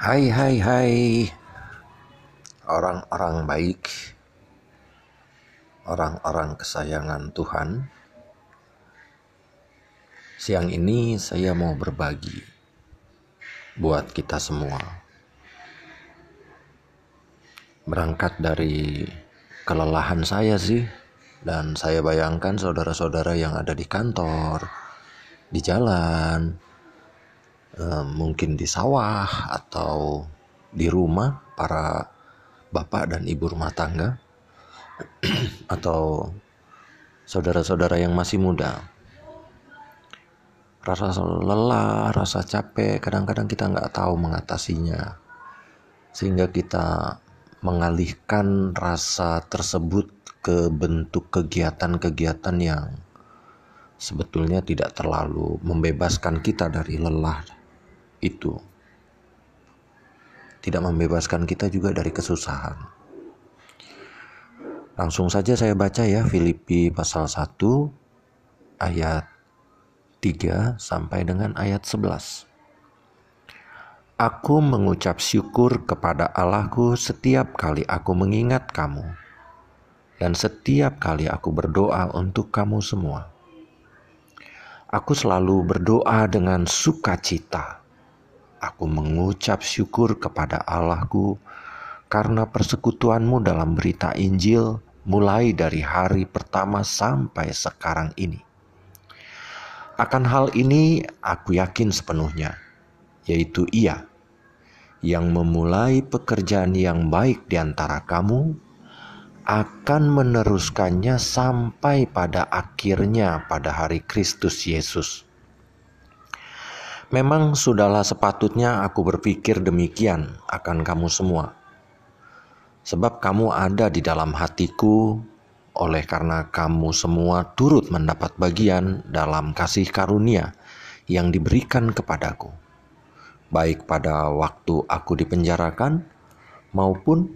Hai hai hai. Orang-orang baik. Orang-orang kesayangan Tuhan. Siang ini saya mau berbagi Buat kita semua. Berangkat dari kelelahan saya sih Dan saya bayangkan saudara-saudara yang ada di kantor Di jalan Eh, mungkin di sawah atau di rumah para bapak dan ibu rumah tangga atau saudara-saudara yang masih muda. Rasa lelah, rasa capek, kadang-kadang kita nggak tahu mengatasinya, sehingga kita mengalihkan rasa tersebut ke bentuk kegiatan-kegiatan yang sebetulnya tidak terlalu membebaskan kita dari lelah itu tidak membebaskan kita juga dari kesusahan. Langsung saja saya baca ya Filipi pasal 1 ayat 3 sampai dengan ayat 11. Aku mengucap syukur kepada Allahku setiap kali aku mengingat kamu dan setiap kali aku berdoa untuk kamu semua. Aku selalu berdoa dengan sukacita Aku mengucap syukur kepada Allahku karena persekutuanmu dalam berita Injil mulai dari hari pertama sampai sekarang ini. Akan hal ini aku yakin sepenuhnya, yaitu Ia yang memulai pekerjaan yang baik di antara kamu akan meneruskannya sampai pada akhirnya pada hari Kristus Yesus. Memang sudahlah sepatutnya aku berpikir demikian akan kamu semua. Sebab kamu ada di dalam hatiku oleh karena kamu semua turut mendapat bagian dalam kasih karunia yang diberikan kepadaku. Baik pada waktu aku dipenjarakan maupun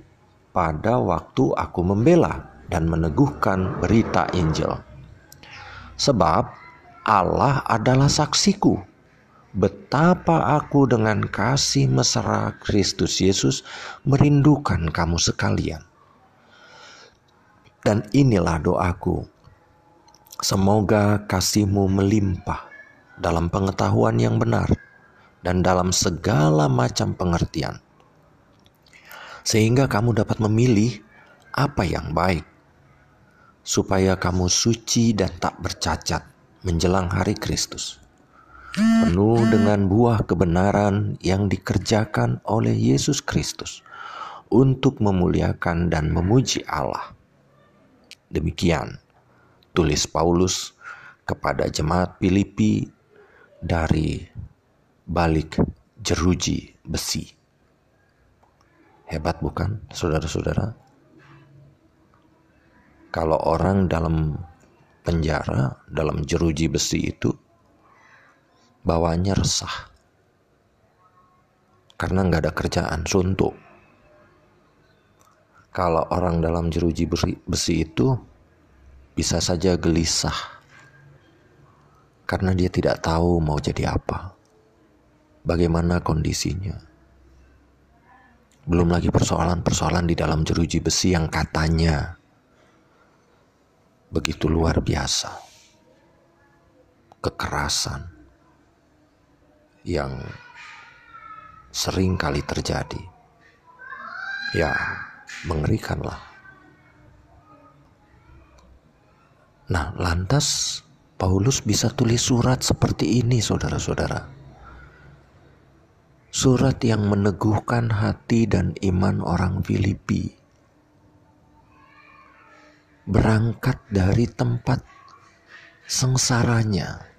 pada waktu aku membela dan meneguhkan berita Injil. Sebab Allah adalah saksiku betapa aku dengan kasih mesra Kristus Yesus merindukan kamu sekalian. Dan inilah doaku. Semoga kasihmu melimpah dalam pengetahuan yang benar dan dalam segala macam pengertian. Sehingga kamu dapat memilih apa yang baik, supaya kamu suci dan tak bercacat menjelang hari Kristus penuh dengan buah kebenaran yang dikerjakan oleh Yesus Kristus untuk memuliakan dan memuji Allah. Demikian tulis Paulus kepada jemaat Filipi dari balik jeruji besi. Hebat bukan, saudara-saudara? Kalau orang dalam penjara, dalam jeruji besi itu bawahnya resah. Karena nggak ada kerjaan suntuk. Kalau orang dalam jeruji besi itu bisa saja gelisah. Karena dia tidak tahu mau jadi apa. Bagaimana kondisinya. Belum lagi persoalan-persoalan di dalam jeruji besi yang katanya begitu luar biasa. Kekerasan yang sering kali terjadi. Ya, mengerikanlah. Nah, lantas Paulus bisa tulis surat seperti ini, saudara-saudara. Surat yang meneguhkan hati dan iman orang Filipi. Berangkat dari tempat sengsaranya,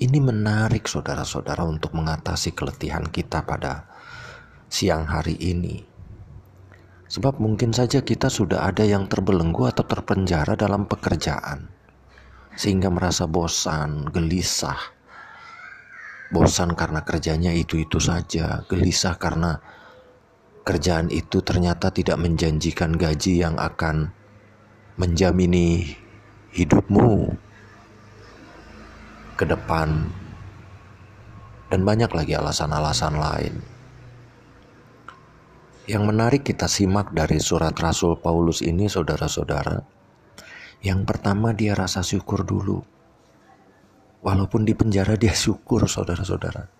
ini menarik saudara-saudara untuk mengatasi keletihan kita pada siang hari ini. Sebab mungkin saja kita sudah ada yang terbelenggu atau terpenjara dalam pekerjaan. Sehingga merasa bosan, gelisah. Bosan karena kerjanya itu-itu saja, gelisah karena kerjaan itu ternyata tidak menjanjikan gaji yang akan menjamini hidupmu ke depan, dan banyak lagi alasan-alasan lain. yang menarik kita simak dari surat Rasul Paulus ini, saudara-saudara, yang pertama dia rasa syukur dulu. Walaupun di penjara dia syukur, saudara-saudara.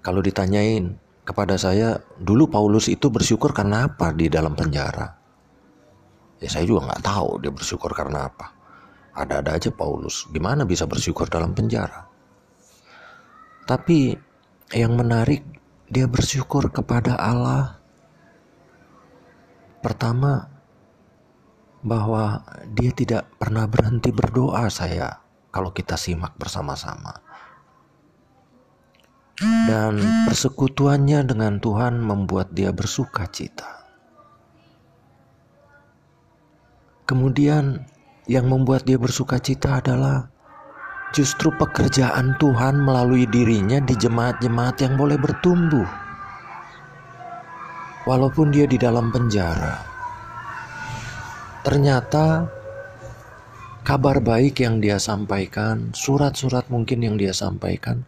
Kalau ditanyain kepada saya, dulu Paulus itu bersyukur karena apa di dalam penjara? Ya saya juga nggak tahu dia bersyukur karena apa. Ada-ada aja Paulus, gimana bisa bersyukur dalam penjara? Tapi yang menarik dia bersyukur kepada Allah. Pertama, bahwa dia tidak pernah berhenti berdoa saya kalau kita simak bersama-sama. Dan persekutuannya dengan Tuhan membuat dia bersuka cita. Kemudian yang membuat dia bersuka cita adalah Justru pekerjaan Tuhan melalui dirinya di jemaat-jemaat yang boleh bertumbuh. Walaupun dia di dalam penjara. Ternyata kabar baik yang dia sampaikan, surat-surat mungkin yang dia sampaikan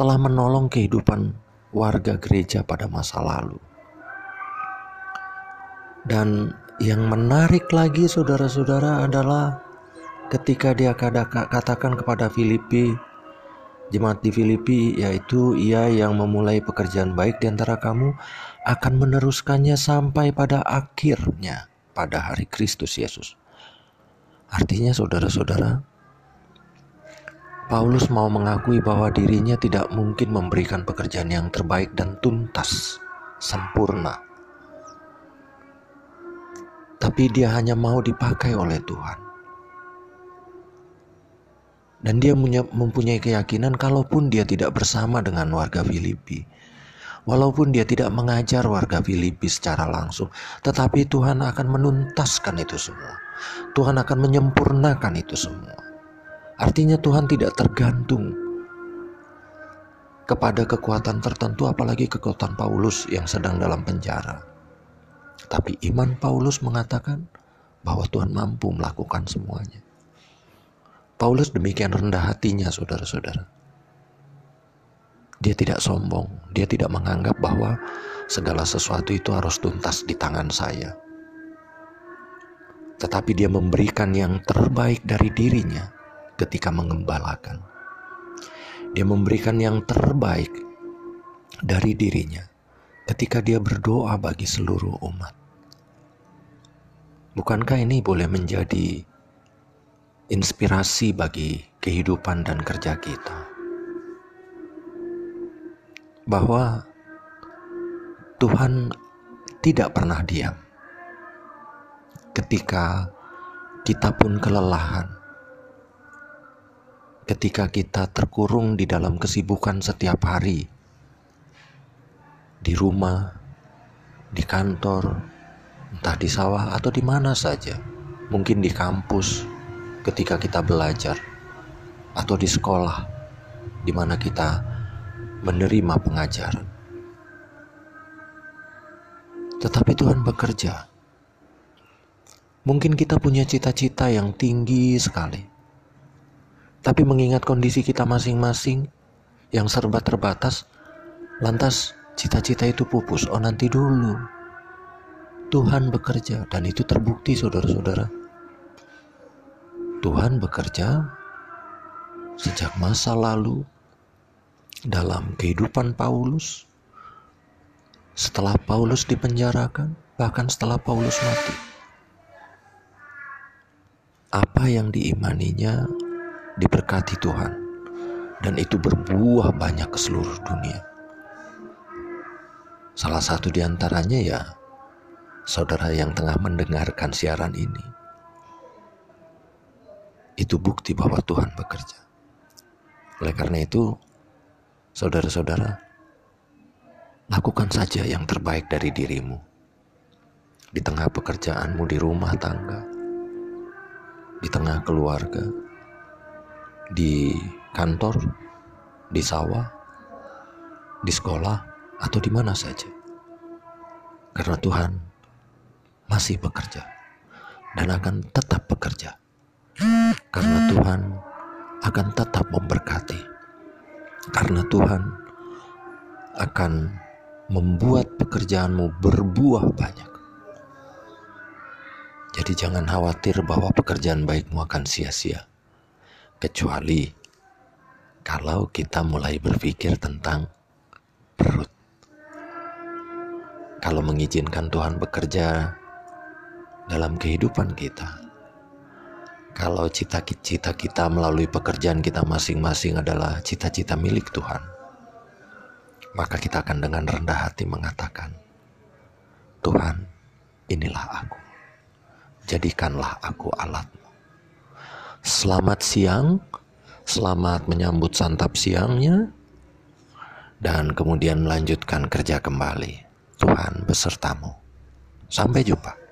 telah menolong kehidupan warga gereja pada masa lalu. Dan yang menarik lagi saudara-saudara adalah ketika dia katakan kepada Filipi jemaat di Filipi yaitu ia yang memulai pekerjaan baik di antara kamu akan meneruskannya sampai pada akhirnya pada hari Kristus Yesus. Artinya saudara-saudara, Paulus mau mengakui bahwa dirinya tidak mungkin memberikan pekerjaan yang terbaik dan tuntas, sempurna. Tapi dia hanya mau dipakai oleh Tuhan. Dan dia mempunyai keyakinan kalaupun dia tidak bersama dengan warga Filipi, walaupun dia tidak mengajar warga Filipi secara langsung, tetapi Tuhan akan menuntaskan itu semua. Tuhan akan menyempurnakan itu semua. Artinya Tuhan tidak tergantung kepada kekuatan tertentu apalagi kekuatan Paulus yang sedang dalam penjara. Tapi iman Paulus mengatakan bahwa Tuhan mampu melakukan semuanya. Paulus demikian rendah hatinya, saudara-saudara. Dia tidak sombong, dia tidak menganggap bahwa segala sesuatu itu harus tuntas di tangan saya. Tetapi dia memberikan yang terbaik dari dirinya ketika mengembalakan. Dia memberikan yang terbaik dari dirinya ketika dia berdoa bagi seluruh umat. Bukankah ini boleh menjadi inspirasi bagi kehidupan dan kerja kita. Bahwa Tuhan tidak pernah diam ketika kita pun kelelahan, ketika kita terkurung di dalam kesibukan setiap hari, di rumah, di kantor, entah di sawah atau di mana saja, mungkin di kampus, ketika kita belajar atau di sekolah di mana kita menerima pengajaran. Tetapi Tuhan bekerja. Mungkin kita punya cita-cita yang tinggi sekali. Tapi mengingat kondisi kita masing-masing yang serba terbatas, lantas cita-cita itu pupus. Oh nanti dulu. Tuhan bekerja dan itu terbukti saudara-saudara Tuhan bekerja sejak masa lalu dalam kehidupan Paulus, setelah Paulus dipenjarakan, bahkan setelah Paulus mati. Apa yang diimaninya diberkati Tuhan, dan itu berbuah banyak ke seluruh dunia. Salah satu di antaranya ya saudara yang tengah mendengarkan siaran ini itu bukti bahwa Tuhan bekerja. Oleh karena itu, saudara-saudara, lakukan saja yang terbaik dari dirimu. Di tengah pekerjaanmu di rumah tangga, di tengah keluarga, di kantor, di sawah, di sekolah, atau di mana saja. Karena Tuhan masih bekerja dan akan tetap bekerja karena Tuhan akan tetap memberkati. Karena Tuhan akan membuat pekerjaanmu berbuah banyak. Jadi jangan khawatir bahwa pekerjaan baikmu akan sia-sia. Kecuali kalau kita mulai berpikir tentang perut. Kalau mengizinkan Tuhan bekerja dalam kehidupan kita, kalau cita-cita kita melalui pekerjaan kita masing-masing adalah cita-cita milik Tuhan, maka kita akan dengan rendah hati mengatakan, Tuhan, inilah aku. Jadikanlah aku alatmu. Selamat siang, selamat menyambut santap siangnya, dan kemudian melanjutkan kerja kembali. Tuhan besertamu. Sampai jumpa.